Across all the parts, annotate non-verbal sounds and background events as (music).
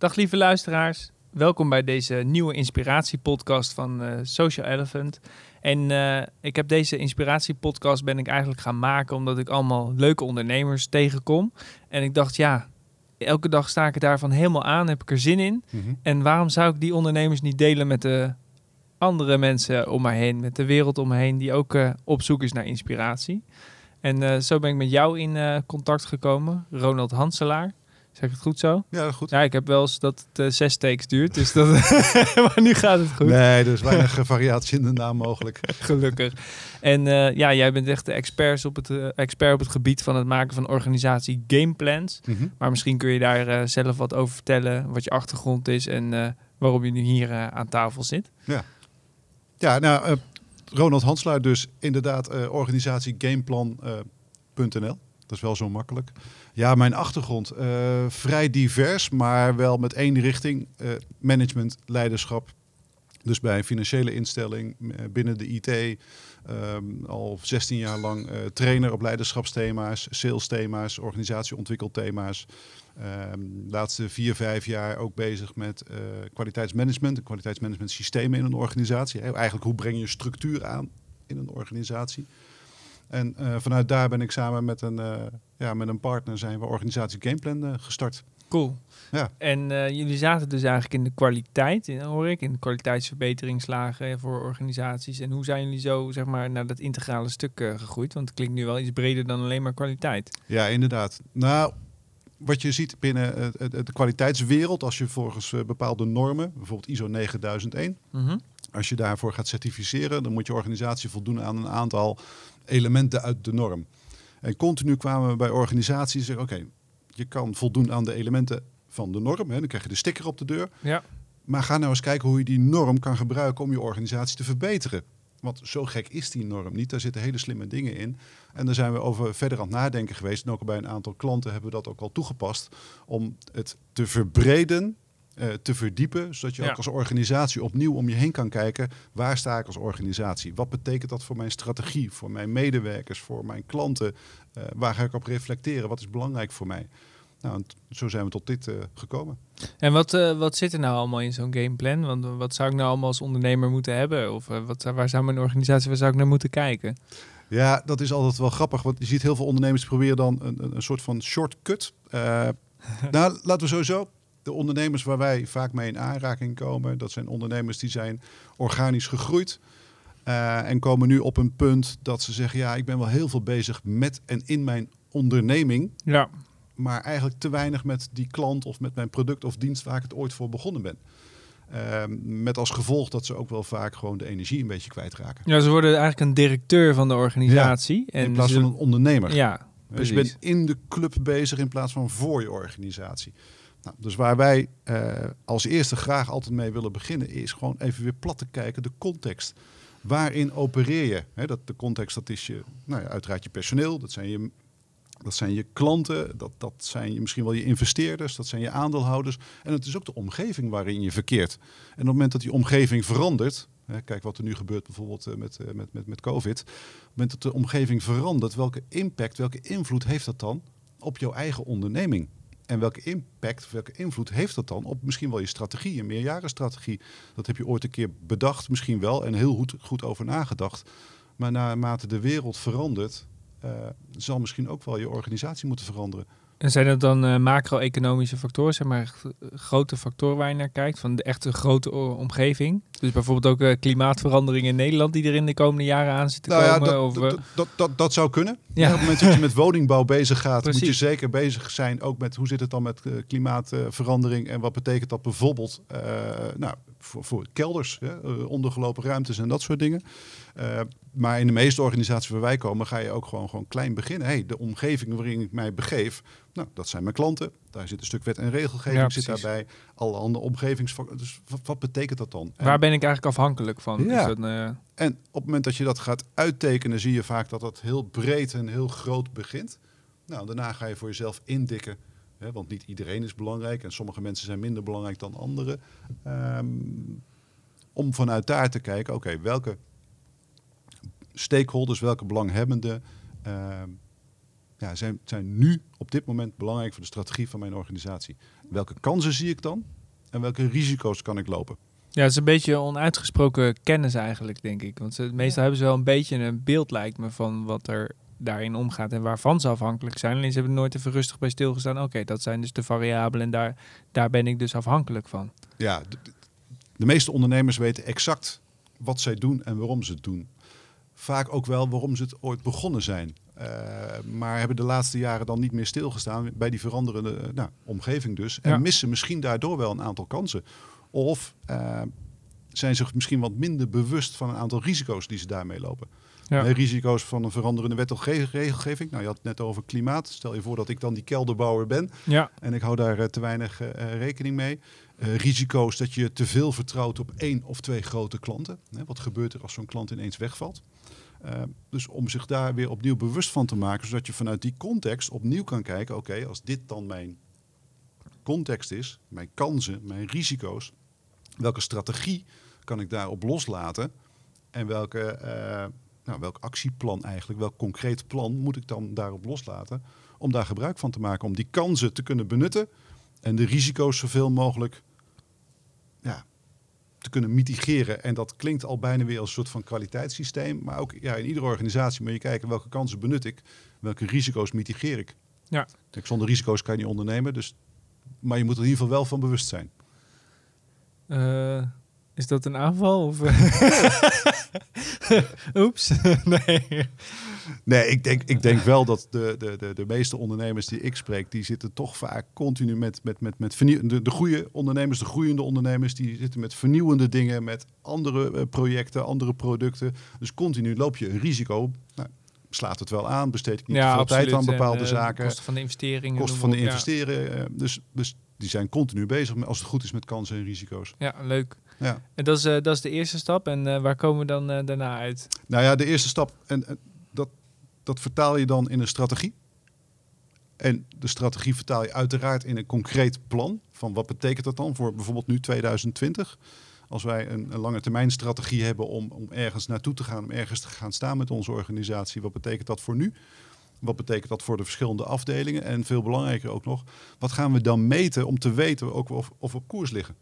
Dag lieve luisteraars. Welkom bij deze nieuwe inspiratiepodcast van eh, Social Elephant. En eh, ik heb deze inspiratiepodcast ben ik eigenlijk gaan maken omdat ik allemaal leuke ondernemers tegenkom. En ik dacht, ja, elke dag sta ik er daarvan helemaal aan, heb ik er zin in. Mhm. En waarom zou ik die ondernemers niet delen met de andere mensen om mij heen, met de wereld om me heen, die ook eh, op zoek is naar inspiratie? En zo ben ik met jou in contact gekomen, Ronald Hanselaar. Zeg ik het goed zo? Ja, goed. Ja, ik heb wel eens dat het eh, zes takes duurt, dus dat... (laughs) maar nu gaat het goed. Nee, er is weinig (laughs) variatie in de naam mogelijk. (laughs) Gelukkig. En eh, ja, jij bent echt de expert op, het, eh, expert op het gebied van het maken van organisatie gameplans. Mhm. Maar misschien kun je daar zelf wat over vertellen, wat je achtergrond is en waarom je nu hier aan tafel zit. Ja, nou, eh, Ronald Hanselaar dus inderdaad organisatie gameplan.nl. dat is wel zo makkelijk. Ja, mijn achtergrond eh, vrij divers, maar wel met één richting. eh, management, leiderschap. Dus bij een financiële instelling eh, binnen de IT. ehm, al 16 jaar lang trainer op leiderschapsthema's, salesthema's, organisatieontwikkelthema's. Ehm, de laatste vier, vijf jaar ook bezig met kwaliteitsmanagement, en kwaliteitsmanagement systemen in een organisatie. Eigenlijk hoe breng je structuur aan in een organisatie. En eh, vanuit daar ben ik samen met een, eh, ja, met een partner zijn we organisatie Gameplan eh, gestart. Cool. Ja. En jullie zaten dus eigenlijk in de kwaliteit, in, hoor ik, in de kwaliteitsverbeteringslagen voor organisaties. En hoe zijn jullie zo, zeg maar, naar dat integrale stuk gegroeid? Want het klinkt nu wel iets breder dan alleen maar kwaliteit. Ja, inderdaad. Nou, wat je ziet binnen de kwaliteitswereld, als je volgens bepaalde normen, bijvoorbeeld ISO 9001, Mhm. als je daarvoor gaat certificeren, dan moet je organisatie voldoen aan een aantal elementen uit de norm. En continu kwamen we bij organisaties die zeggen, oké, je kan voldoen aan de elementen van de norm, hè, dan krijg je de sticker op de deur. Ja. Maar ga nou eens kijken hoe je die norm kan gebruiken om je organisatie te verbeteren. Want zo gek is die norm niet. Daar zitten hele slimme dingen in. En daar zijn we over verder aan het nadenken geweest. En ook bij een aantal klanten hebben we dat ook al toegepast. Om het te verbreden, te verdiepen. Zodat je Ja. ook als organisatie opnieuw om je heen kan kijken. Waar sta ik als organisatie? Wat betekent dat voor mijn strategie? Voor mijn medewerkers? Voor mijn klanten? Eh, waar ga ik op reflecteren? Wat is belangrijk voor mij? Nou, zo zijn we tot dit eh, gekomen. En wat, eh, wat zit er nou allemaal in zo'n gameplan? Want eh, wat zou ik nou allemaal als ondernemer moeten hebben? Of eh, wat, waar zou mijn organisatie, waar zou ik naar moeten kijken? Ja, dat is altijd wel grappig. Want je ziet heel veel ondernemers proberen dan een, een, soort van shortcut. Eh, (laughs) nou, laten we sowieso. De ondernemers waar wij vaak mee in aanraking komen, dat zijn ondernemers die zijn organisch gegroeid. eh, en komen nu op een punt dat ze zeggen: Ja, ik ben wel heel veel bezig met en in mijn onderneming. Ja. Maar eigenlijk te weinig met die klant of met mijn product of dienst waar ik het ooit voor begonnen ben. Ehm, met als gevolg dat ze ook wel vaak gewoon de energie een beetje kwijtraken. ja, ze worden eigenlijk een directeur van de organisatie. en in plaats ze- van een ondernemer. Ja, Dus je bent in de club bezig in plaats van voor je organisatie. Nou, dus waar wij eh, als eerste graag altijd mee willen beginnen, is gewoon even weer plat te kijken, de context. Waarin opereer je? Dat, de context dat is je, nou uiteraard je personeel, dat zijn je, dat zijn je klanten, dat, dat zijn je, misschien wel je investeerders, dat zijn je aandeelhouders. En het is ook de omgeving waarin je verkeert. En op het moment dat die omgeving verandert, kijk wat er nu gebeurt bijvoorbeeld eh, met, eh, met, met, met COVID. Op het moment dat de omgeving verandert, welke impact, welke invloed heeft dat dan op jouw eigen onderneming? En welke impact, welke invloed heeft dat dan op misschien wel je strategie, een meerjarenstrategie? Dat heb je ooit een keer bedacht, misschien wel, en heel goed, goed over nagedacht. Maar naarmate de wereld verandert, eh, zal misschien ook wel je organisatie moeten veranderen. En zijn dat dan eh, macro-economische factoren, zeg maar grote factoren waar je naar kijkt, van de echte grote o- omgeving? Dus bijvoorbeeld ook eh, klimaatverandering in Nederland die er in de komende jaren aan zit te Nou ja, komen? dat, of, eh, dat, dat, dat, dat zou kunnen. Ja. Ja. Op het moment dat je met woningbouw bezig gaat, moet je zeker bezig zijn ook met hoe zit het dan met eh, klimaatverandering en wat betekent dat bijvoorbeeld eh, nou, voor, voor kelders, hè, eh, ondergelopen ruimtes en dat soort dingen. Eh, maar in de meeste organisaties waar wij komen, ga je ook gewoon, gewoon klein beginnen. Hey, de omgeving waarin ik mij begeef, nou, dat zijn mijn klanten. Daar zit een stuk wet en regelgeving Ja, zit daarbij. Alle andere omgevingsfactoren. Dus wat, wat betekent dat dan? En- waar ben ik eigenlijk afhankelijk van? Ja. Is dat, eh, en op het moment dat je dat gaat uittekenen, zie je vaak dat dat heel breed en heel groot begint. Nou, daarna ga je voor jezelf indikken. Hè, want niet iedereen is belangrijk en sommige mensen zijn minder belangrijk dan anderen. Ehm, om vanuit daar te kijken, oké, welke stakeholders, welke belanghebbenden ehm, ja, zijn, zijn nu op dit moment belangrijk voor de strategie van mijn organisatie. Welke kansen zie ik dan en welke risico's kan ik lopen? Ja, het is een beetje onuitgesproken kennis eigenlijk, denk ik. Want ze, meestal hebben ze wel een beetje een beeld, lijkt me, van wat er daarin omgaat en waarvan ze afhankelijk zijn. Alleen ze hebben nooit even rustig bij stilgestaan. Oké, dat zijn dus de variabelen en daar, daar ben ik dus afhankelijk van. Ja, de, de meeste ondernemers weten exact wat zij doen en waarom ze het doen. Vaak ook wel waarom ze het ooit begonnen zijn. Uh, maar hebben de laatste jaren dan niet meer stilgestaan bij die veranderende nou, omgeving dus. En missen misschien daardoor wel een aantal kansen. Of uh, zijn zich misschien wat minder bewust van een aantal risico's die ze daarmee lopen. Ja. Eh, risico's van een veranderende wet of ge- regelgeving. Nou, je had het net over klimaat. Stel je voor dat ik dan die kelderbouwer ben Ja, en ik hou daar eh, te weinig eh, rekening mee. Eh, risico's dat je te veel vertrouwt op één of twee grote klanten. Hè, wat gebeurt er als zo'n klant ineens wegvalt? Uh, dus om zich daar weer opnieuw bewust van te maken, zodat je vanuit die context opnieuw kan kijken: oké, als dit dan mijn context is, mijn kansen, mijn risico's, welke strategie kan ik daarop loslaten? En welke, uh, nou, welk actieplan eigenlijk, welk concreet plan moet ik dan daarop loslaten om daar gebruik van te maken, om die kansen te kunnen benutten en de risico's zoveel mogelijk te kunnen mitigeren. En dat klinkt al bijna weer als een soort van kwaliteitssysteem. Maar ook ja, in iedere organisatie moet je kijken welke kansen benut ik, welke risico's mitigeer ik. Ja. Kijk, zonder risico's kan je niet ondernemen, dus, maar je moet er in ieder geval wel van bewust zijn. Uh, is dat een aanval? Of (laughs) (laughs) Oeps. (laughs) nee. Nee, ik denk, ik denk wel dat de, de, de, de meeste ondernemers die ik spreek, die zitten toch vaak continu met, met, met, met de, de goede ondernemers, de groeiende ondernemers, die zitten met vernieuwende dingen, met andere uh, projecten, andere producten. Dus continu loop je een risico. Nou, slaat het wel aan, besteed ik niet ja, veel absoluut. tijd aan bepaalde en, uh, zaken. Kosten van de investeringen. Kosten van de investeren. Ja. Dus, dus die zijn continu bezig, met, als het goed is, met kansen en risico's. Ja, leuk. Ja. En dat is, uh, dat is de eerste stap. En uh, waar komen we dan uh, daarna uit? Nou ja, de eerste stap, en, en dat, vertaal je dan in een strategie. En de strategie vertaal je uiteraard in een concreet plan. Van wat betekent dat dan voor bijvoorbeeld nu 2020? Als wij een, een lange termijn strategie hebben om, om ergens naartoe te gaan, om ergens te gaan staan met onze organisatie, wat betekent dat voor nu? Wat betekent dat voor de verschillende afdelingen? En veel belangrijker ook nog, wat gaan we dan meten om te weten ook of, of we op koers liggen?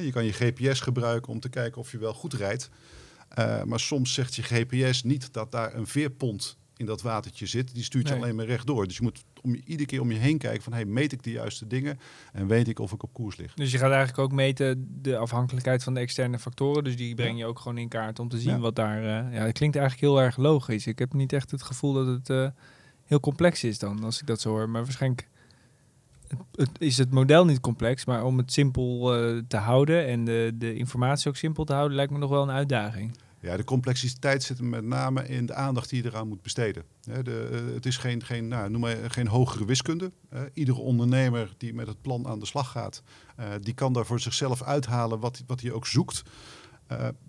Je kan je GPS gebruiken om te kijken of je wel goed rijdt. Uh, maar soms zegt je GPS niet dat daar een veerpont in dat watertje zit. Die stuurt je Nee. alleen maar rechtdoor. Dus je moet om je, iedere keer om je heen kijken van... Hey, meet ik de juiste dingen en weet ik of ik op koers lig. Dus je gaat eigenlijk ook meten de afhankelijkheid van de externe factoren. Dus die breng je ook gewoon in kaart om te zien Ja. wat daar... Uh, ja, dat klinkt eigenlijk heel erg logisch. Ik heb niet echt het gevoel dat het uh, heel complex is dan, als ik dat zo hoor. Maar waarschijnlijk het, is het model niet complex. Maar om het simpel uh, te houden en de, de informatie ook simpel te houden... lijkt me nog wel een uitdaging. Ja, de complexiteit zit met name in de aandacht die je eraan moet besteden. De, uh, het is geen, geen, nou, noem maar, geen hogere wiskunde. Iedere ondernemer die met het plan aan de slag gaat, uh, die kan daar voor zichzelf uithalen wat, wat hij ook zoekt.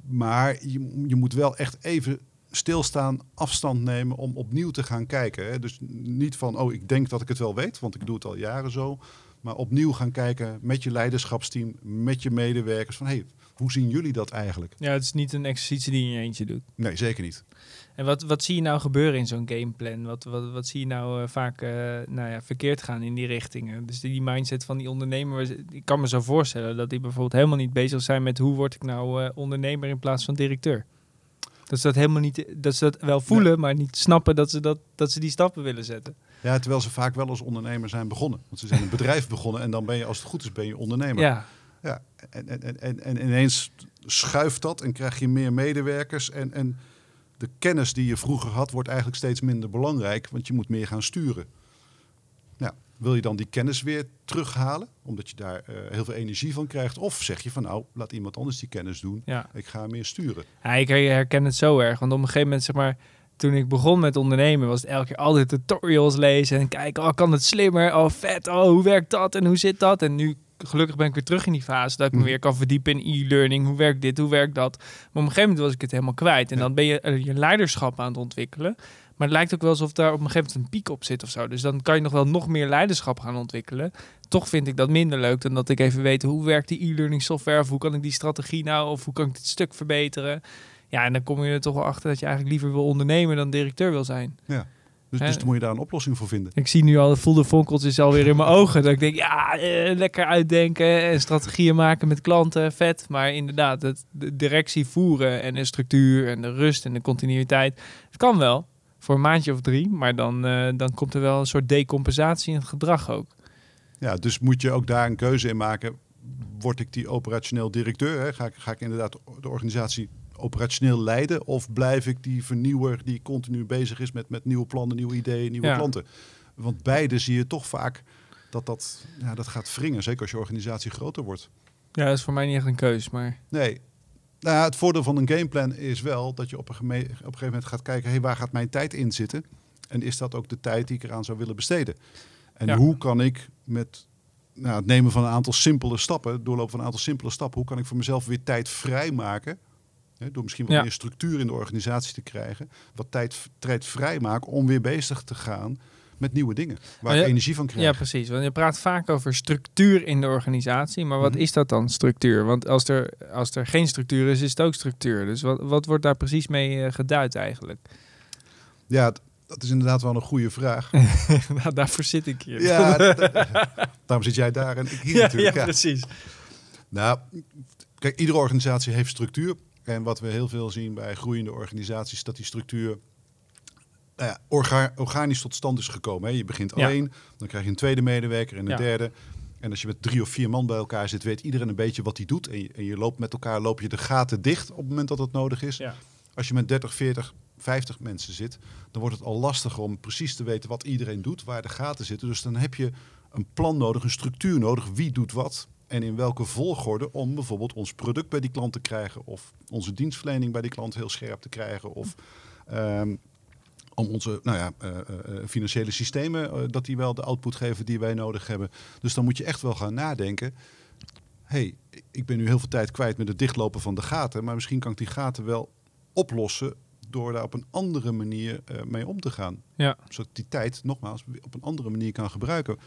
Maar je, je moet wel echt even stilstaan, afstand nemen om opnieuw te gaan kijken. Hè. Dus niet van, oh, ik denk dat ik het wel weet, want ik doe het al jaren zo. Maar opnieuw gaan kijken met je leiderschapsteam, met je medewerkers. Van, hey, hoe zien jullie dat eigenlijk? Ja, het is niet een exercitie die je in je eentje doet. Nee, zeker niet. En wat, wat zie je nou gebeuren in zo'n gameplan? Wat, wat, wat zie je nou uh, vaak uh, nou ja, verkeerd gaan in die richtingen? Dus die, die mindset van die ondernemer, ik kan me zo voorstellen dat die bijvoorbeeld helemaal niet bezig zijn met hoe word ik nou uh, ondernemer in plaats van directeur. Dat ze dat helemaal niet, dat ze dat wel voelen, maar niet snappen dat ze, dat, dat ze die stappen willen zetten. Ja, terwijl ze vaak wel als ondernemer zijn begonnen. Want ze zijn een bedrijf (laughs) begonnen en dan ben je, als het goed is, ben je ondernemer. Ja. ja en, en, en, en ineens schuift dat en krijg je meer medewerkers. En, en de kennis die je vroeger had, wordt eigenlijk steeds minder belangrijk, want je moet meer gaan sturen. Wil je dan die kennis weer terughalen, omdat je daar uh, heel veel energie van krijgt? Of zeg je van nou, laat iemand anders die kennis doen, ja. ik ga meer sturen. Ja, ik herken het zo erg, want op een gegeven moment zeg maar toen ik begon met ondernemen, was het elke keer altijd tutorials lezen en kijken, oh, kan het slimmer? Oh, vet, oh, hoe werkt dat en hoe zit dat? En nu, gelukkig ben ik weer terug in die fase dat ik me weer kan verdiepen in e-learning. Hoe werkt dit, hoe werkt dat? Maar op een gegeven moment was ik het helemaal kwijt. En dan ben je uh, je leiderschap aan het ontwikkelen. Maar het lijkt ook wel alsof daar op een gegeven moment een piek op zit of zo. Dus dan kan je nog wel nog meer leiderschap gaan ontwikkelen. Toch vind ik dat minder leuk dan dat ik even weet hoe werkt die e-learning software of hoe kan ik die strategie nou of hoe kan ik dit stuk verbeteren. Ja, en dan kom je er toch wel achter dat je eigenlijk liever wil ondernemen dan directeur wil zijn. Ja. Dus, dus dan moet je daar een oplossing voor vinden. Ik zie nu al, voel de vonkeltjes alweer in mijn ogen. Dat ik denk, ja, eh, lekker uitdenken en strategieën maken met klanten, vet. Maar inderdaad, het, de directie voeren en de structuur en de rust en de continuïteit. Het kan wel, voor een maandje of drie. Maar dan, eh, dan komt er wel een soort decompensatie in het gedrag ook. Ja, dus moet je ook daar een keuze in maken. Word ik die operationeel directeur? Hè? Ga, ik, ga ik inderdaad de organisatie operationeel leiden? Of blijf ik die vernieuwer die continu bezig is met, met nieuwe plannen, nieuwe ideeën, nieuwe Ja. klanten? Want beide zie je toch vaak dat dat, ja, dat gaat wringen. Zeker als je organisatie groter wordt. Ja, dat is voor mij niet echt een keus, maar... Nee. Nou ja, het voordeel van een gameplan is wel dat je op een, geme- op een gegeven moment gaat kijken... Hey, waar gaat mijn tijd in zitten? En is dat ook de tijd die ik eraan zou willen besteden? En Ja. hoe kan ik met nou, het nemen van een aantal simpele stappen... het doorlopen van een aantal simpele stappen... hoe kan ik voor mezelf weer tijd vrijmaken... Hè, door misschien wat Ja. meer structuur in de organisatie te krijgen... wat tijd, tijd vrijmaken om weer bezig te gaan met nieuwe dingen... waar Ja, ik energie van krijg. Ja, precies. Want je praat vaak over structuur in de organisatie. Maar wat Mhm. is dat dan, structuur? Want als er, als er geen structuur is, is het ook structuur. Dus wat, wat wordt daar precies mee eh, geduid eigenlijk? Ja, dat is inderdaad wel een goede vraag. (laughs) nou, daarvoor zit ik hier. Ja, (laughs) daarom zit jij daar en ik hier ja, natuurlijk. ja, Ja. precies. Nou, kijk, iedere organisatie heeft structuur. En wat we heel veel zien bij groeiende organisaties, dat die structuur orga- organisch tot stand is gekomen. Hè. Je begint Ja. alleen, dan krijg je een tweede medewerker en een Ja. derde. En als je met drie of vier man bij elkaar zit, weet iedereen een beetje wat hij doet. En je, en je loopt met elkaar, loop je de gaten dicht op het moment dat het nodig is. Ja. Als je met 30, 40, 50 mensen zit, dan wordt het al lastiger om precies te weten wat iedereen doet, waar de gaten zitten. Dus dan heb je een plan nodig, een structuur nodig. Wie doet wat en in welke volgorde om bijvoorbeeld ons product bij die klant te krijgen, of onze dienstverlening bij die klant heel scherp te krijgen, of ehm, om onze nou ja, eh, eh, eh, financiële systemen, dat die wel de output geven die wij nodig hebben. Dus dan moet je echt wel gaan nadenken. hey, ik ben nu heel veel tijd kwijt met het dichtlopen van de gaten, maar misschien kan ik die gaten wel oplossen door daar op een andere manier mee om te gaan. Ja. Zodat die tijd, nogmaals, op een andere manier kan gebruiken.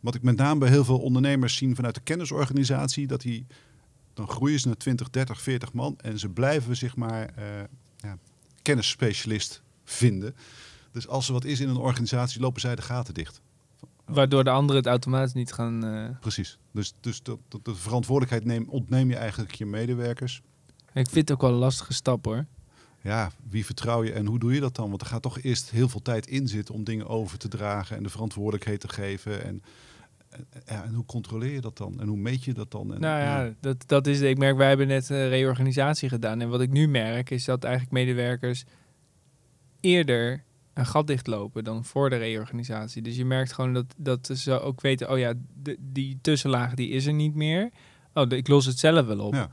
Wat ik met name bij heel veel ondernemers zie vanuit de kennisorganisatie, dat die dan groeien ze naar 20, 30, 40 man en ze blijven zich maar ja, kennisspecialist vinden. Dus als er wat is in een organisatie, lopen zij de gaten dicht. Waardoor de anderen het automatisch niet gaan... eh, Precies. Dus, dus dat, dat- de verantwoordelijkheid neem, ontneem je eigenlijk je medewerkers. Ik vind het ook wel een lastige stap hoor. Ja, wie vertrouw je en hoe doe je dat dan? Want er gaat toch eerst heel veel tijd in zitten om dingen over te dragen en de verantwoordelijkheid te geven. En, en, ja, en hoe controleer je dat dan? En hoe meet je dat dan? En, nou ja, dat, dat is, ik merk, wij hebben net een reorganisatie gedaan. En wat ik nu merk is dat eigenlijk medewerkers eerder een gat dichtlopen dan voor de reorganisatie. Dus je merkt gewoon dat, dat ze ook weten, oh ja, de, die tussenlaag die is er niet meer. Oh, ik los het zelf wel op.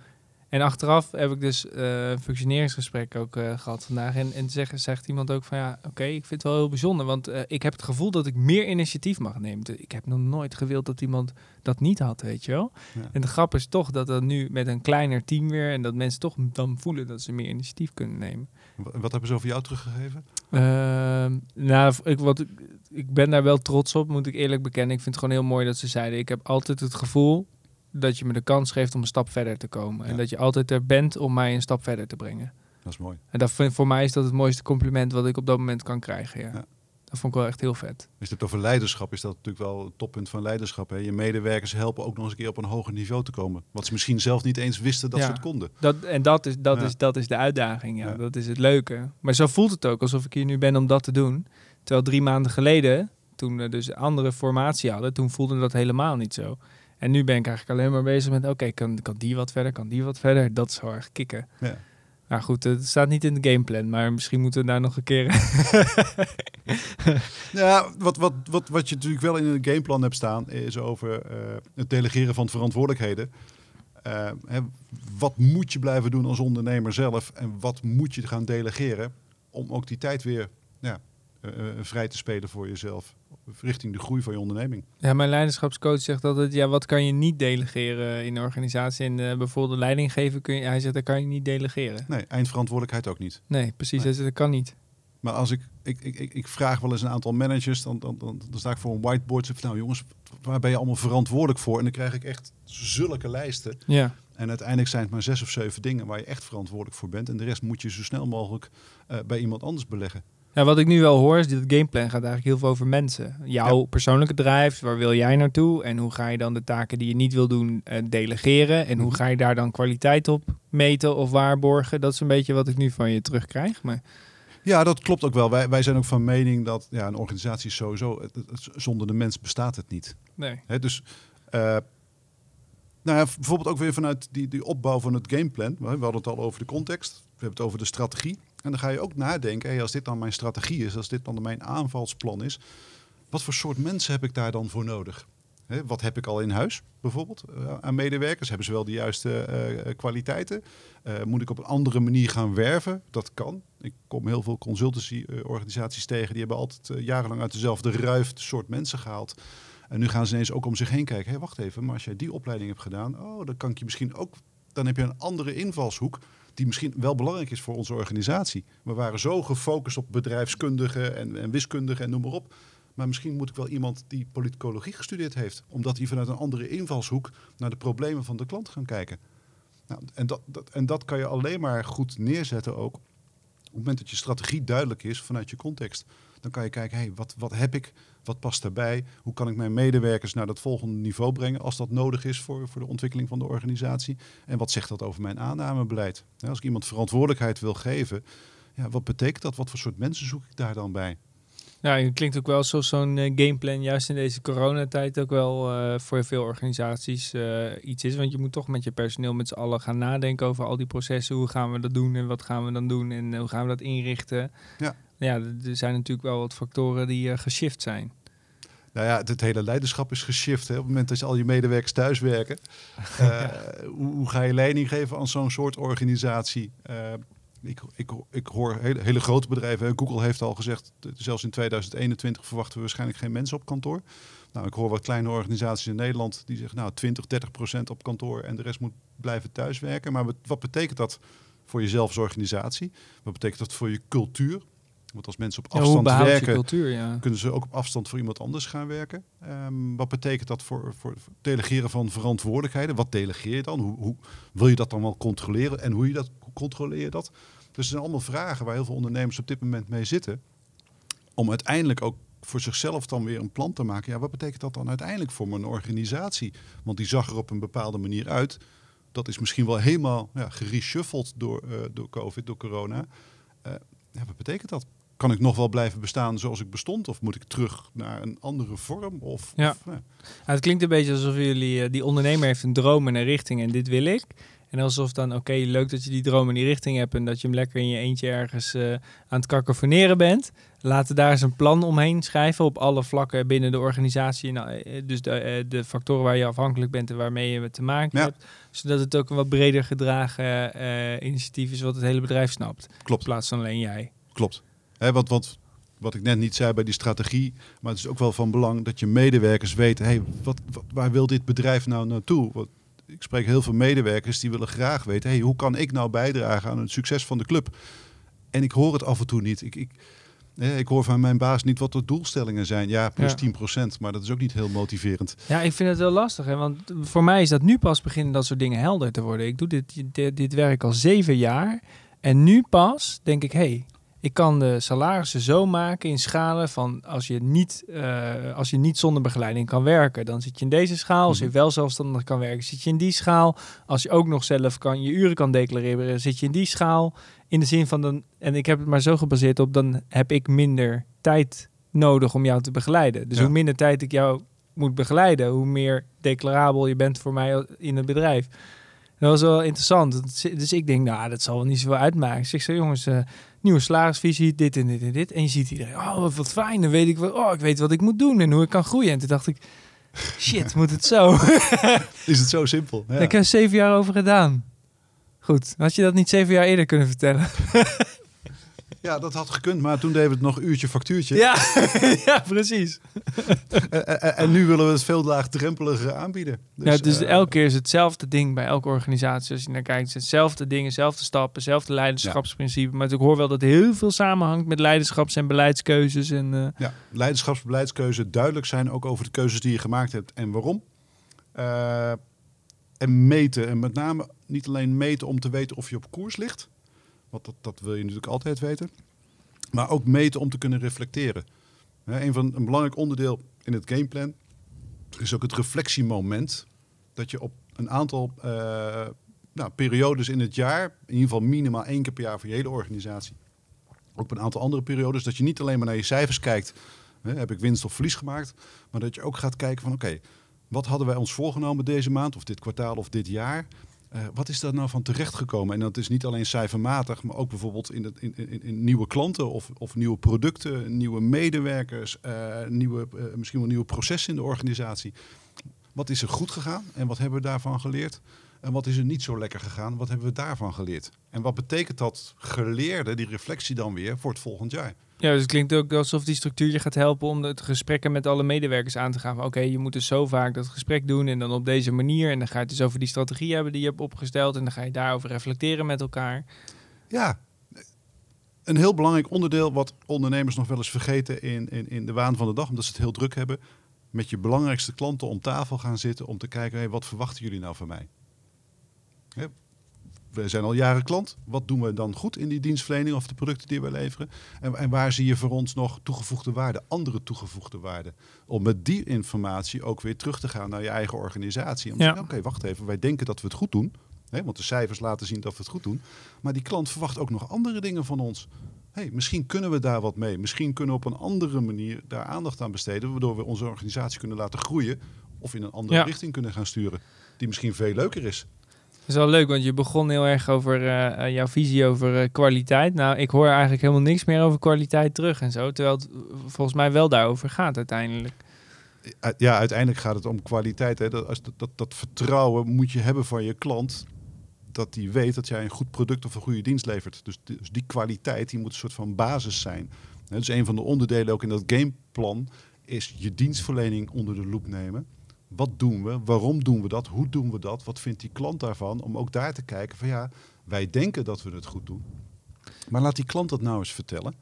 En achteraf heb ik dus eh, een functioneringsgesprek ook eh, gehad vandaag. En, en zegt, zegt iemand ook van ja, oké, ik vind het wel heel bijzonder. Want eh, ik heb het gevoel dat ik meer initiatief mag nemen. Ik heb nog nooit gewild dat iemand dat niet had, weet je wel. Ja. En de grap is toch dat dat nu met een kleiner team weer... en dat mensen toch dan voelen dat ze meer initiatief kunnen nemen. Wat, wat hebben ze over jou teruggegeven? Ehm, nou, ik, wat, ik ben daar wel trots op, moet ik eerlijk bekennen. Ik vind het gewoon heel mooi dat ze zeiden... ik heb altijd het gevoel dat je me de kans geeft om een stap verder te komen. En dat je altijd er bent om mij een stap verder te brengen. Dat is mooi. En dat vind, voor mij is dat het mooiste compliment wat ik op dat moment kan krijgen. Ja. Ja. Dat vond ik wel echt heel vet. Als je het hebt over leiderschap, is dat natuurlijk wel het toppunt van leiderschap. Hè? Je medewerkers helpen ook nog eens een keer op een hoger niveau te komen. Wat ze misschien zelf niet eens wisten dat Ja. ze het konden. Dat, en dat is, dat, Ja. is, dat is de uitdaging. Ja. Ja. Dat is het leuke. Maar zo voelt het ook alsof ik hier nu ben om dat te doen. Terwijl drie maanden geleden, toen we dus een andere formatie hadden, toen voelde dat helemaal niet zo. En nu ben ik eigenlijk alleen maar bezig met, oké, kan, kan die wat verder, kan die wat verder? Dat is heel erg kicken. Ja. Nou goed, het staat niet in de gameplan, maar misschien moeten we daar nog een keer... (laughs) Ja, wat, wat, wat, wat je natuurlijk wel in een gameplan hebt staan, is over eh, het delegeren van verantwoordelijkheden. Eh, hè, wat moet je blijven doen als ondernemer zelf en wat moet je gaan delegeren om ook die tijd weer ja, eh, vrij te spelen voor jezelf, richting de groei van je onderneming. Ja, mijn leiderschapscoach zegt altijd, ja, wat kan je niet delegeren in de organisatie? En eh, bijvoorbeeld leiding geven, kun je, hij zegt, dat kan je niet delegeren. Nee, eindverantwoordelijkheid ook niet. Nee, precies. Nee. Hij zegt, dat kan niet. Maar als ik, ik, ik, ik, vraag wel eens een aantal managers, dan, dan, dan, dan sta ik voor een whiteboard zeg nou jongens, waar ben je allemaal verantwoordelijk voor? En dan krijg ik echt zulke lijsten. Ja. En uiteindelijk zijn het maar zes of zeven dingen waar je echt verantwoordelijk voor bent. En de rest moet je zo snel mogelijk eh, bij iemand anders beleggen. Ja, wat ik nu wel hoor is dat het gameplan gaat eigenlijk heel veel over mensen. Jouw persoonlijke drive, waar wil jij naartoe? En hoe ga je dan de taken die je niet wil doen eh, delegeren? En hoe Mhm. ga je daar dan kwaliteit op meten of waarborgen? Dat is een beetje wat ik nu van je terugkrijg. Maar Ja, dat klopt ook wel. Wij, wij zijn ook van mening dat ja, een organisatie is sowieso, het- het- zonder de mens bestaat het niet. nee. Hè, dus eh, nou ja, bijvoorbeeld ook weer vanuit die, die opbouw van het gameplan. We hadden het al over de context, we hebben het over de strategie. En dan ga je ook nadenken, hey, als dit dan mijn strategie is, als dit dan mijn aanvalsplan is, wat voor soort mensen heb ik daar dan voor nodig? Wat heb ik al in huis bijvoorbeeld eh, aan medewerkers? Hebben ze wel de juiste eh, kwaliteiten? Eh, moet ik op een andere manier gaan werven? Dat kan. Ik kom heel veel consultancy-organisaties tegen. Die hebben altijd jarenlang uit dezelfde ruif soort mensen gehaald. En nu gaan ze ineens ook om zich heen kijken. Hé, hey, wacht even, maar als jij die opleiding hebt gedaan, oh, dan kan ik je misschien ook. Dan heb je een andere invalshoek die misschien wel belangrijk is voor onze organisatie. We waren zo gefocust op bedrijfskundigen en, en wiskundigen en noem maar op. Maar misschien moet ik wel iemand die politicologie gestudeerd heeft, omdat hij vanuit een andere invalshoek naar de problemen van de klant gaan kijken. Nou, en, dat, dat, en dat kan je alleen maar goed neerzetten ook op het moment dat je strategie duidelijk is vanuit je context. Dan kan je kijken, hey, wat, wat heb ik? Wat past daarbij? Hoe kan ik mijn medewerkers naar dat volgende niveau brengen als dat nodig is voor, voor de ontwikkeling van de organisatie? En wat zegt dat over mijn aannamebeleid? Als ik iemand verantwoordelijkheid wil geven, ja, wat betekent dat? Wat voor soort mensen zoek ik daar dan bij? Ja, het klinkt ook wel alsof zo'n eh, gameplan juist in deze coronatijd ook wel eh, voor veel organisaties eh, iets is. Want je moet toch met je personeel met z'n allen gaan nadenken over al die processen. Hoe gaan we dat doen en wat gaan we dan doen en hoe gaan we dat inrichten? Ja. Ja, er zijn natuurlijk wel wat factoren die eh, geshift zijn. Nou ja, het hele leiderschap is geshift. Hè. Op het moment dat je al je medewerkers thuiswerken, uh, (laughs) hoe, hoe, ga je leiding geven aan zo'n soort organisatie? Uh, ik, ik, ik hoor hele, hele grote bedrijven. Google heeft al gezegd, zelfs in 2021 verwachten we waarschijnlijk geen mensen op kantoor. Nou, ik hoor wat kleine organisaties in Nederland die zeggen, nou 20, 30 procent op kantoor en de rest moet blijven thuiswerken. Maar wat betekent dat voor jezelf als organisatie? Wat betekent dat voor je cultuur? Want als mensen op afstand ja, werken, cultuur, ja. kunnen ze ook op afstand voor iemand anders gaan werken. Um, wat betekent dat voor, voor, voor delegeren van verantwoordelijkheden? Wat delegeer je dan? Hoe, hoe, wil je dat dan wel controleren? En hoe, je dat, hoe controleer je dat? Dus er zijn allemaal vragen waar heel veel ondernemers op dit moment mee zitten. Om uiteindelijk ook voor zichzelf dan weer een plan te maken. Ja, wat betekent dat dan uiteindelijk voor mijn organisatie? Want die zag er op een bepaalde manier uit. Dat is misschien wel helemaal ja, gereshuffeld door, uh, door COVID, door corona. Uh, ja, wat betekent dat? Kan ik nog wel blijven bestaan zoals ik bestond? Of moet ik terug naar een andere vorm? Of, ja. Of, het klinkt een beetje alsof jullie, uh, die ondernemer heeft een droom en een richting en dit wil ik. En alsof dan, oké, okay, leuk dat je die droom en die richting hebt en dat je hem lekker in je eentje ergens uh, aan het kakofoneren bent. Laten daar eens een plan omheen schrijven op alle vlakken binnen de organisatie. Nou, dus de, de, factoren waar je afhankelijk bent en waarmee je te maken ja. hebt. Zodat het ook een wat breder gedragen uh, initiatief is wat het hele bedrijf snapt. Klopt. In plaats van alleen jij. Klopt. He, wat, wat, wat ik net niet zei bij die strategie, maar het is ook wel van belang dat je medewerkers weten, hey, wat, wat, waar wil dit bedrijf nou naartoe? Wat, ik spreek heel veel medewerkers die willen graag weten, hey, hoe kan ik nou bijdragen aan het succes van de club? En ik hoor het af en toe niet. Ik, ik, ik hoor van mijn baas niet wat de doelstellingen zijn. Ja, plus ja. 10%, maar dat is ook niet heel motiverend. Ja, ik vind het wel lastig. Hè? Want voor mij is dat nu pas beginnen dat soort dingen helder te worden. Ik doe dit, dit, dit werk al zeven jaar. En nu pas denk ik, hé, hey, ik kan de salarissen zo maken in schalen van als je niet, uh, als je niet zonder begeleiding kan werken, dan zit je in deze schaal. Als je wel zelfstandig kan werken, zit je in die schaal. Als je ook nog zelf kan, je uren kan declareren, zit je in die schaal. In de zin van dan, en ik heb het maar zo gebaseerd op, dan heb ik minder tijd nodig om jou te begeleiden. Dus ja. hoe minder tijd ik jou moet begeleiden, hoe meer declarabel je bent voor mij in het bedrijf. Dat was wel interessant. Dus ik denk, nou, dat zal wel niet zoveel uitmaken. Dus ik zei, jongens, uh, nieuwe salarisvisie, dit en dit en dit. En je ziet iedereen, oh, wat fijn. Dan weet ik, wat, oh, ik weet wat ik moet doen en hoe ik kan groeien. En toen dacht ik, shit, moet het zo? (laughs) Is het zo simpel? Ja. Ik heb er zeven jaar over gedaan. Goed, had je dat niet zeven jaar eerder kunnen vertellen? (laughs) Ja, dat had gekund, maar toen deden we het nog uurtje factuurtje. Ja, (laughs) ja precies. (laughs) en, en, en, nu willen we het veel laagdrempeliger aanbieden. Dus, ja, dus uh, elke keer is hetzelfde ding bij elke organisatie. Als je naar kijkt, hetzelfde dingen, hetzelfde stappen, hetzelfde leiderschapsprincipe. Ja. Maar ik hoor wel dat heel veel samenhangt met leiderschaps- en beleidskeuzes. En, uh... Ja, leiderschaps- en beleidskeuze duidelijk zijn ook over de keuzes die je gemaakt hebt en waarom. Uh, en meten, en met name niet alleen meten om te weten of je op koers ligt. Want dat, dat wil je natuurlijk altijd weten. Maar ook meten om te kunnen reflecteren. Een, van, een belangrijk onderdeel in het gameplan is ook het reflectiemoment. Dat je op een aantal uh, nou, periodes in het jaar, in ieder geval minimaal één keer per jaar voor je hele organisatie, ook op een aantal andere periodes, dat je niet alleen maar naar je cijfers kijkt, hè, heb ik winst of verlies gemaakt, maar dat je ook gaat kijken van oké, wat hadden wij ons voorgenomen deze maand of dit kwartaal of dit jaar? Uh, wat is daar nou van terechtgekomen? En dat is niet alleen cijfermatig, maar ook bijvoorbeeld in, in, in, in nieuwe klanten of, of, nieuwe producten, nieuwe medewerkers, uh, nieuwe, uh, misschien wel nieuwe processen in de organisatie. Wat is er goed gegaan en wat hebben we daarvan geleerd? En wat is er niet zo lekker gegaan? Wat hebben we daarvan geleerd? En wat betekent dat geleerde, die reflectie dan weer voor het volgend jaar? Ja, dus het klinkt ook alsof die structuur je gaat helpen om het gesprekken met alle medewerkers aan te gaan. Oké, je moet dus zo vaak dat gesprek doen en dan op deze manier. En dan ga je het dus over die strategie hebben die je hebt opgesteld. En dan ga je daarover reflecteren met elkaar. Ja, een heel belangrijk onderdeel wat ondernemers nog wel eens vergeten in, in, in de waan van de dag, omdat ze het heel druk hebben. Met je belangrijkste klanten om tafel gaan zitten om te kijken, wat verwachten jullie nou van mij? Zijn al jaren klant. Wat doen we dan goed in die dienstverlening of de producten die we leveren? En, en waar zie je voor ons nog toegevoegde waarde, andere toegevoegde waarde? Om met die informatie ook weer terug te gaan naar je eigen organisatie. Om te zeggen, oké, wacht even, wij denken dat we het goed doen. Hè, want de cijfers laten zien dat we het goed doen. Maar die klant verwacht ook nog andere dingen van ons. Hey, misschien kunnen we daar wat mee. Misschien kunnen we op een andere manier daar aandacht aan besteden. Waardoor we onze organisatie kunnen laten groeien. Of in een andere richting kunnen gaan sturen. Die misschien veel leuker is is wel leuk, want je begon heel erg over uh, jouw visie over uh, kwaliteit. Nou, ik hoor eigenlijk helemaal niks meer over kwaliteit terug en zo. Terwijl het volgens mij wel daarover gaat uiteindelijk. Ja, uiteindelijk gaat het om kwaliteit. Hè. Dat, als, dat, dat, vertrouwen moet je hebben van je klant. Dat die weet dat jij een goed product of een goede dienst levert. Dus, dus die kwaliteit die moet een soort van basis zijn. Dus een van de onderdelen ook in dat gameplan is je dienstverlening onder de loep nemen. Wat doen we? Waarom doen we dat? Hoe doen we dat? Wat vindt die klant daarvan? Om ook daar te kijken van ja, wij denken dat we het goed doen. Maar laat die klant dat nou eens vertellen.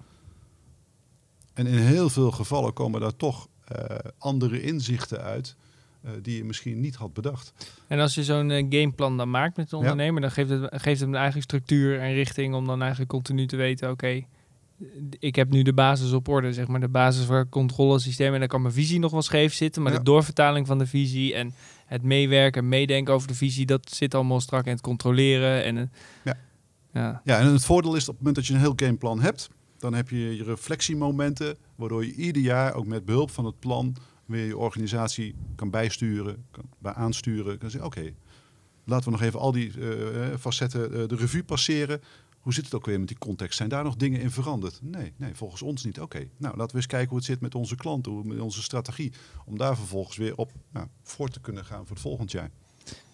En in heel veel gevallen komen daar toch uh, andere inzichten uit. Uh, die je misschien niet had bedacht. En als je zo'n uh, gameplan dan maakt met de ondernemer, ja. dan geeft het, geeft het hem eigenlijk structuur en richting om dan eigenlijk continu te weten: oké, ik heb nu de basis op orde, zeg maar, de basis voor het controlesysteem. En dan kan mijn visie nog wel scheef zitten, maar de doorvertaling van de visie en het meewerken, meedenken over de visie, dat zit allemaal strak in het controleren. En, ja. Ja. ja, en het voordeel is op het moment dat je een heel gameplan hebt, dan heb je je reflectiemomenten, waardoor je ieder jaar ook met behulp van het plan weer je organisatie kan bijsturen, kan aansturen. Kan zeggen, oké, laten we nog even al die uh, facetten uh, de revue passeren. Hoe zit het ook weer met die context? Zijn daar nog dingen in veranderd? Nee, nee volgens ons niet. Oké, nou laten we eens kijken hoe het zit met onze klanten, met onze strategie. Om daar vervolgens weer op nou, voor te kunnen gaan voor het volgend jaar.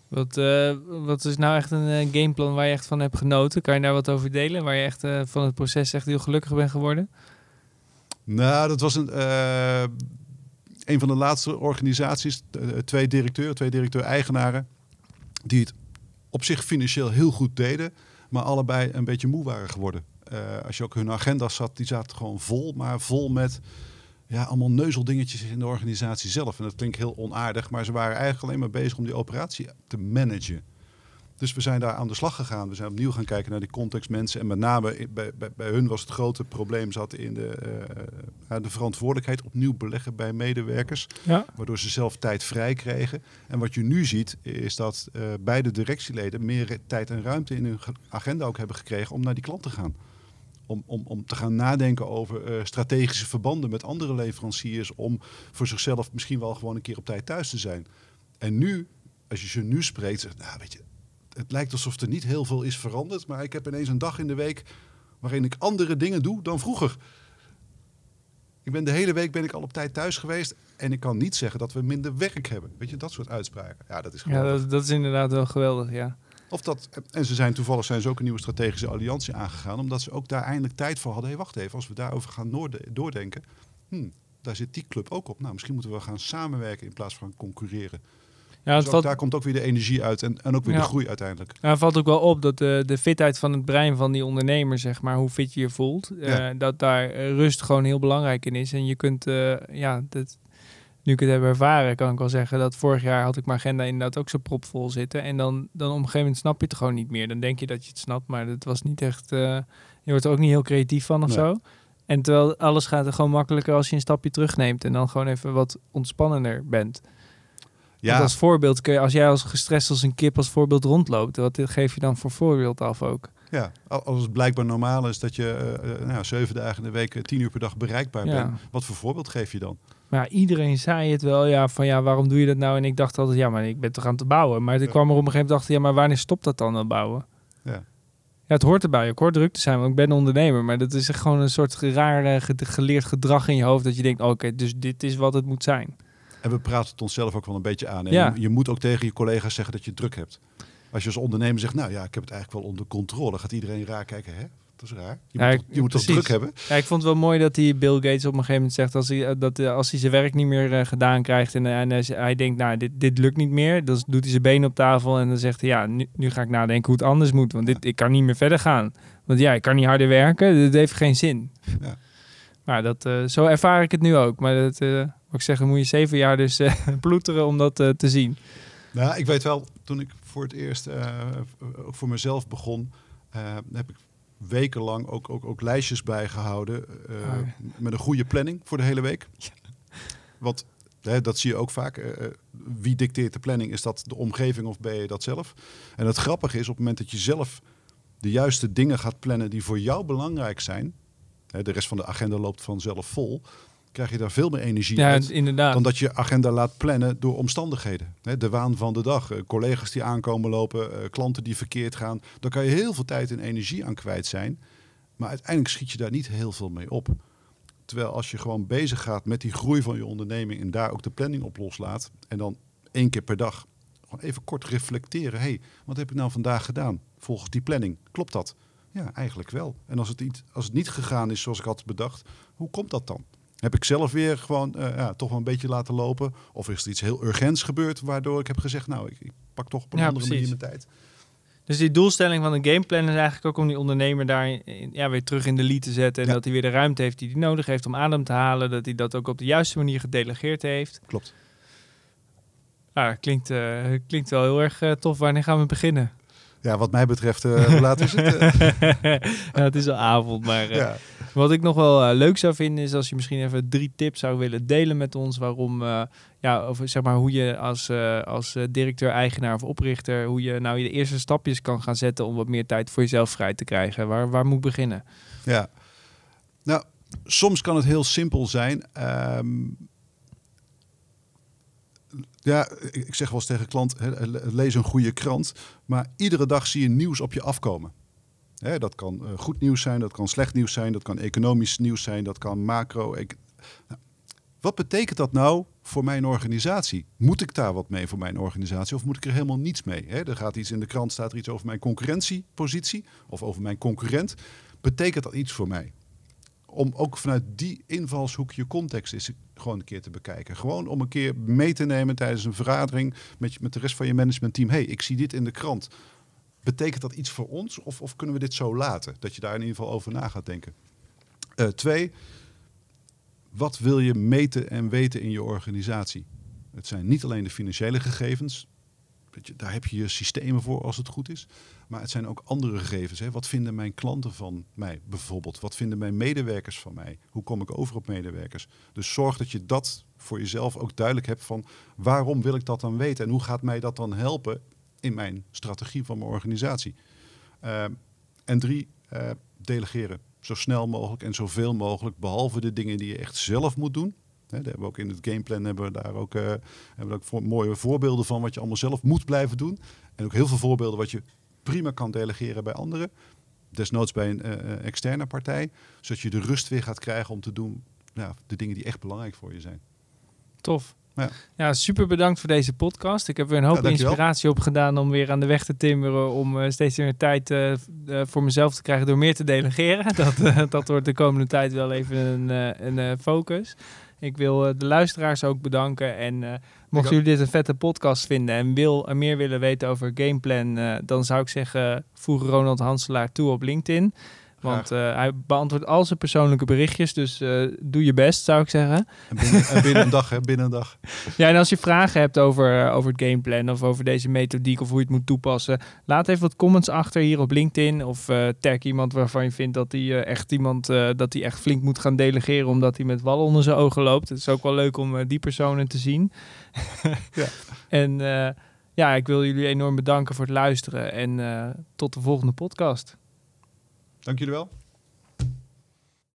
Wat, uh, wat is nou echt een uh, gameplan waar je echt van hebt genoten? Kan je daar wat over delen? Waar je echt uh, van het proces echt heel gelukkig bent geworden? Nou, dat was een, een van de laatste organisaties. twee directeuren, twee directeur-eigenaren. Die het op zich financieel heel goed deden maar allebei een beetje moe waren geworden. Uh, als je ook hun agenda's zat, die zaten gewoon vol, maar vol met ja, allemaal neuzeldingetjes in de organisatie zelf. En dat klinkt heel onaardig, maar ze waren eigenlijk alleen maar bezig om die operatie te managen. Dus we zijn daar aan de slag gegaan. We zijn opnieuw gaan kijken naar die contextmensen. En met name bij, bij, bij hun was het grote probleem zat in de, uh, de verantwoordelijkheid opnieuw beleggen bij medewerkers. Ja. Waardoor ze zelf tijd vrij kregen. En wat je nu ziet is dat uh, beide directieleden meer tijd en ruimte in hun agenda ook hebben gekregen om naar die klant te gaan. Om, om, om te gaan nadenken over uh, strategische verbanden met andere leveranciers. Om voor zichzelf misschien wel gewoon een keer op tijd thuis te zijn. En nu, als je ze nu spreekt, zegt, nou weet je, het lijkt alsof er niet heel veel is veranderd. Maar ik heb ineens een dag in de week waarin ik andere dingen doe dan vroeger. Ik ben de hele week ben ik al op tijd thuis geweest. En ik kan niet zeggen dat we minder werk hebben. Weet je, dat soort uitspraken. Ja, dat is geweldig. Ja, dat, dat is inderdaad wel geweldig, ja. Of dat, en ze zijn toevallig zijn ze ook een nieuwe strategische alliantie aangegaan. Omdat ze ook daar eindelijk tijd voor hadden. Hé, hey, wacht even, als we daarover gaan doordenken. Hmm, daar zit die club ook op. Nou, misschien moeten we gaan samenwerken in plaats van concurreren. Ja, dus valt... daar komt ook weer de energie uit en, en ook weer de groei uiteindelijk. Ja, het valt ook wel op dat de, de fitheid van het brein van die ondernemer, zeg maar, hoe fit je je voelt, uh, dat daar rust gewoon heel belangrijk in is. En je kunt, uh, ja, dat, nu ik het heb ervaren, kan ik wel zeggen dat vorig jaar had ik mijn agenda inderdaad ook zo propvol zitten. En dan, dan op een gegeven moment snap je het gewoon niet meer. Dan denk je dat je het snapt, maar het was niet echt, uh, je wordt er ook niet heel creatief van of zo. En terwijl alles gaat er gewoon makkelijker als je een stapje terugneemt en dan gewoon even wat ontspannender bent. Ja, Want als voorbeeld kun je, als jij als gestrest als een kip als voorbeeld rondloopt, wat geef je dan voor voorbeeld af ook? ja, al- als het blijkbaar normaal is dat je eh, eh, nou, zeven dagen in de week, eh, tien uur per dag bereikbaar Ja. bent. Wat voor voorbeeld geef je dan? Maar ja, iedereen zei het wel, ja, van ja, waarom doe je dat nou? En ik dacht altijd, ja, maar ik ben toch aan het bouwen. Maar ik Ja. kwam er op een gegeven moment achter, ja, maar wanneer stopt dat dan, dat bouwen? Ja. Ja, het hoort erbij. Ik hoor druk te zijn, want ik ben ondernemer. Maar dat is echt gewoon een soort raar eh, ge- geleerd gedrag in je hoofd. Dat je denkt, oké, dus dit is wat het moet zijn. En we praten het onszelf ook wel een beetje aan. En Ja. je, je moet ook tegen je collega's zeggen dat je druk hebt. Als je als ondernemer zegt, nou ja, ik heb het eigenlijk wel onder controle. gaat iedereen raar kijken, hè? Dat is raar. Je Ja, moet, je moet toch druk hebben? Ja, ik vond het wel mooi dat die Bill Gates op een gegeven moment zegt... als hij, eh, dat, eh, als hij zijn werk niet meer eh, gedaan krijgt... en, en hij, hij denkt, nou, dit, dit lukt niet meer... dan doet hij zijn benen op tafel en dan zegt hij... ja, nu, nu ga ik nadenken hoe het anders moet... want dit, ik kan niet meer verder gaan. Want ja, ik kan niet harder werken, dit heeft geen zin. Ja. Maar dat, zo ervaar ik het nu ook. Maar dat, ik zeg, moet je zeven jaar dus eh, (laughs) ploeteren om dat eh, te zien. Nou, ik weet wel, toen ik voor het eerst eh, ook voor mezelf begon, heb ik wekenlang ook, ook, ook lijstjes bijgehouden ja. met een goede planning voor de hele week. (laughs) Want hè, dat zie je ook vaak. wie dicteert de planning? Is dat de omgeving of ben je dat zelf? En het grappige is, op het moment dat je zelf de juiste dingen gaat plannen die voor jou belangrijk zijn, hè, de rest van de agenda loopt vanzelf vol, krijg je daar veel meer energie Ja, uit inderdaad. dan dat je agenda laat plannen door omstandigheden. De waan van de dag, eh, collega's die aankomen lopen, eh, klanten die verkeerd gaan. Daar kan je heel veel tijd en energie aan kwijt zijn. Maar uiteindelijk schiet je daar niet heel veel mee op. Terwijl als je gewoon bezig gaat met die groei van je onderneming en daar ook de planning op loslaat. En dan één keer per dag gewoon even kort reflecteren. hey, wat heb ik nou vandaag gedaan volgens die planning? Klopt dat? Ja, eigenlijk wel. En als het, niet, als het niet gegaan is zoals ik had bedacht, hoe komt dat dan? Heb ik zelf weer gewoon eh, ja, toch wel een beetje laten lopen? Of is er iets heel urgents gebeurd waardoor ik heb gezegd, nou, ik, ik pak toch op een Ja, andere precies. manier mijn tijd. Dus die doelstelling van een gameplan is eigenlijk ook om die ondernemer daar ja, weer terug in de lead te zetten. En Ja. dat hij weer de ruimte heeft die hij nodig heeft om adem te halen. Dat hij dat ook op de juiste manier gedelegeerd heeft. Klopt. Ah, klinkt, eh, klinkt wel heel erg eh, tof. Wanneer gaan we beginnen? Ja, wat mij betreft, eh, hoe laat is het? (laughs) Eh, ja, het is al avond, maar eh, ja. wat ik nog wel leuk zou vinden is als je misschien even drie tips zou willen delen met ons. Waarom, ja, over zeg maar hoe je als, als directeur, eigenaar of oprichter, hoe je nou je eerste stapjes kan gaan zetten om wat meer tijd voor jezelf vrij te krijgen. Waar, waar moet ik beginnen? Ja. Nou, soms kan het heel simpel zijn. Ehm, ja, ik zeg wel eens tegen klant, lees een goede krant. Maar iedere dag zie je nieuws op je afkomen. Dat kan eh, goed nieuws zijn, dat kan slecht nieuws zijn, dat kan economisch nieuws zijn, dat kan macro. Nou, wat betekent dat nou voor mijn organisatie? Moet ik daar wat mee voor mijn organisatie of moet ik er helemaal niets mee? Er gaat iets in de krant, staat er iets over mijn concurrentiepositie of over mijn concurrent. Betekent dat iets voor mij? Om ook vanuit die invalshoek je context eens gewoon een keer te bekijken. Gewoon om een keer mee te nemen tijdens een vergadering met, met de rest van je managementteam. hey, ik zie dit in de krant. Betekent dat iets voor ons of, of kunnen we dit zo laten? Dat je daar in ieder geval over na gaat denken. Eh, twee, wat wil je meten en weten in je organisatie? Het zijn niet alleen de financiële gegevens. Daar heb je je systemen voor als het goed is. Maar het zijn ook andere gegevens. Hè. Wat vinden mijn klanten van mij bijvoorbeeld? Wat vinden mijn medewerkers van mij? Hoe kom ik over op medewerkers? Dus zorg dat je dat voor jezelf ook duidelijk hebt van waarom wil ik dat dan weten? En hoe gaat mij dat dan helpen in mijn strategie van mijn organisatie? Uh, en drie, uh, delegeren. Zo snel mogelijk en zoveel mogelijk, behalve de dingen die je echt zelf moet doen. He, daar hebben we ook in het gameplan hebben we daar ook, uh, hebben we ook voor, mooie voorbeelden van wat je allemaal zelf moet blijven doen. En ook heel veel voorbeelden wat je prima kan delegeren bij anderen. Desnoods bij een uh, externe partij. Zodat je de rust weer gaat krijgen om te doen nou, de dingen die echt belangrijk voor je zijn. Tof. Ja. ja, super bedankt voor deze podcast. Ik heb weer een hoop Ja, inspiratie opgedaan om weer aan de weg te timmeren. Om uh, steeds meer tijd uh, uh, voor mezelf te krijgen door meer te delegeren. (laughs) Dat, dat wordt de komende tijd wel even een, eh, een focus. Ik wil eh, de luisteraars ook bedanken. En uh, mochten jullie dit een vette podcast vinden en wil, uh, meer willen weten over Gameplan, uh, dan zou ik zeggen, voeg Ronald Hanselaar toe op LinkedIn. Want uh, hij beantwoordt al zijn persoonlijke berichtjes. Dus uh, doe je best, zou ik zeggen. En binnen, en binnen een dag, hè? Binnen een dag. (laughs) Ja, en als je vragen hebt over, over het gameplan of over deze methodiek of hoe je het moet toepassen, laat even wat comments achter hier op LinkedIn. Of uh, tag iemand waarvan je vindt dat hij echt iemand dat hij echt flink moet gaan delegeren omdat hij met wallen onder zijn ogen loopt. Het is ook wel leuk om die personen te zien. (laughs) ja. (laughs) En ja, ik wil jullie enorm bedanken voor het luisteren en tot de volgende podcast. Dank jullie wel.